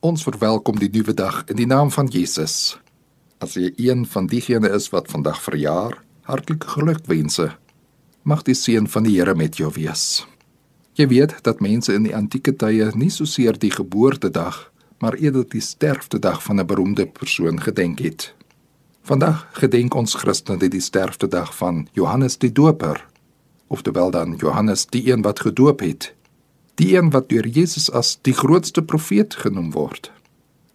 Ons verwelkom die nuwe dag in die naam van Jesus. As jy een van diegene is wat vandag verjaar, hartlike gelukwense. Mag die seën van die Here met jou wees. Jy weet dat mense in die antieke tye nie so seer die geboortedag, maar eerder die sterftedag van 'n beroemde persoon gedenk het. Vandag gedenk ons Christene die sterftedag van Johannes die Doper, oftewel dan Johannes die een wat gedoop het die een wat deur Jesus as die grootste profeet genoem word.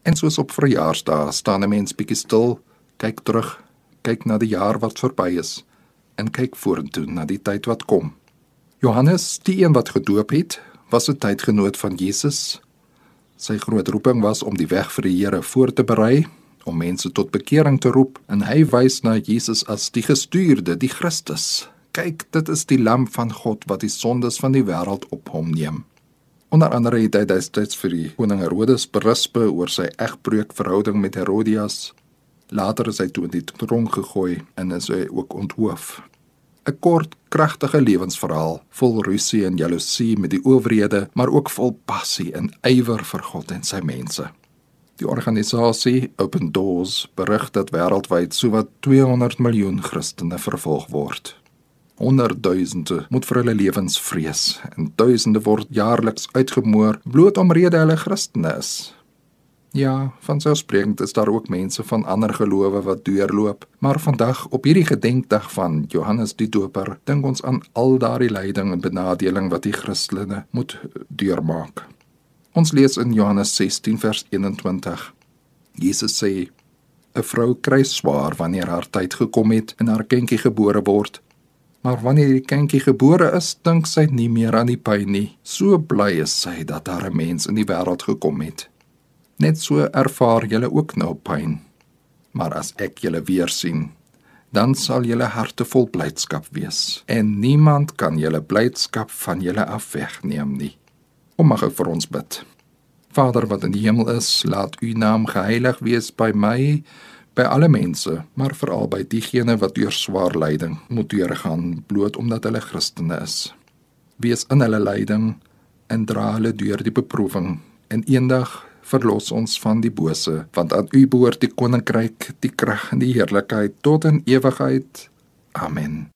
En soos op verjaarsdae staan 'n mens bietjie stil, kyk terug, kyk na die jaar wat verby is en kyk vorentoe na die tyd wat kom. Johannes, die een wat gedoop het, was 'n tydgenoot van Jesus. Sy groot roeping was om die weg vir die Here voor te berei, om mense tot bekering te roep, en hy wys na Jesus as die gestuurde, die Christus. Kyk, dit is die lam van God wat die sondes van die wêreld op hom neem. Onder andere het hy destyds vir die koning Herodes berispe oor sy egbreuk verhouding met Herodias. Later is hy toe in die tronk gegooi en is hy ook onthoof. 'n Kort, kragtige lewensverhaal vol rusie en jaloesie met die owerhede, maar ook vol passie en ywer vir God en sy mense. Die organisasie Open Doors berig dat wêreldwyd sowat 200 miljoen Christene vervolg word. Honderdduisende moet vir hulle lewens vrees en duisende word jaarliks uitgemoor bloot omrede hulle Christene is. Ja, van selfsprekend is daar ook mense van ander gelowe wat deurloop, maar vandag op hierdie gedenkdag van Johannes die Doper, dink ons aan al daardie lyding en benadeling wat die Christene moet deurmaak. Ons lees in Johannes 16 vers 21. Jesus sê: "’n Vrou kry swaar wanneer haar tyd gekom het en haar kindjie gebore word, Maar wanneer die kindjie gebore is, dink sy nie meer aan die pyn nie. So bly is sy dat daar 'n mens in die wêreld gekom het. Net so ervaar julle ook nou pyn. Maar as ek julle weer sien, dan sal julle harte vol blydskap wees en niemand kan julle blydskap van julle af wegneem nie. Kom mag ek vir ons bid. Vader wat in die hemel is, laat u naam geheilig wees by my by alle mense, maar veral by diegene wat deur swaar lyding moet deurgaan bloot omdat hulle Christene is. Wees in hulle lyding en dra hulle deur die beproewing en eendag verlos ons van die bose, want aan U behoort die koninkryk, die krag en die heerlikheid tot in ewigheid. Amen.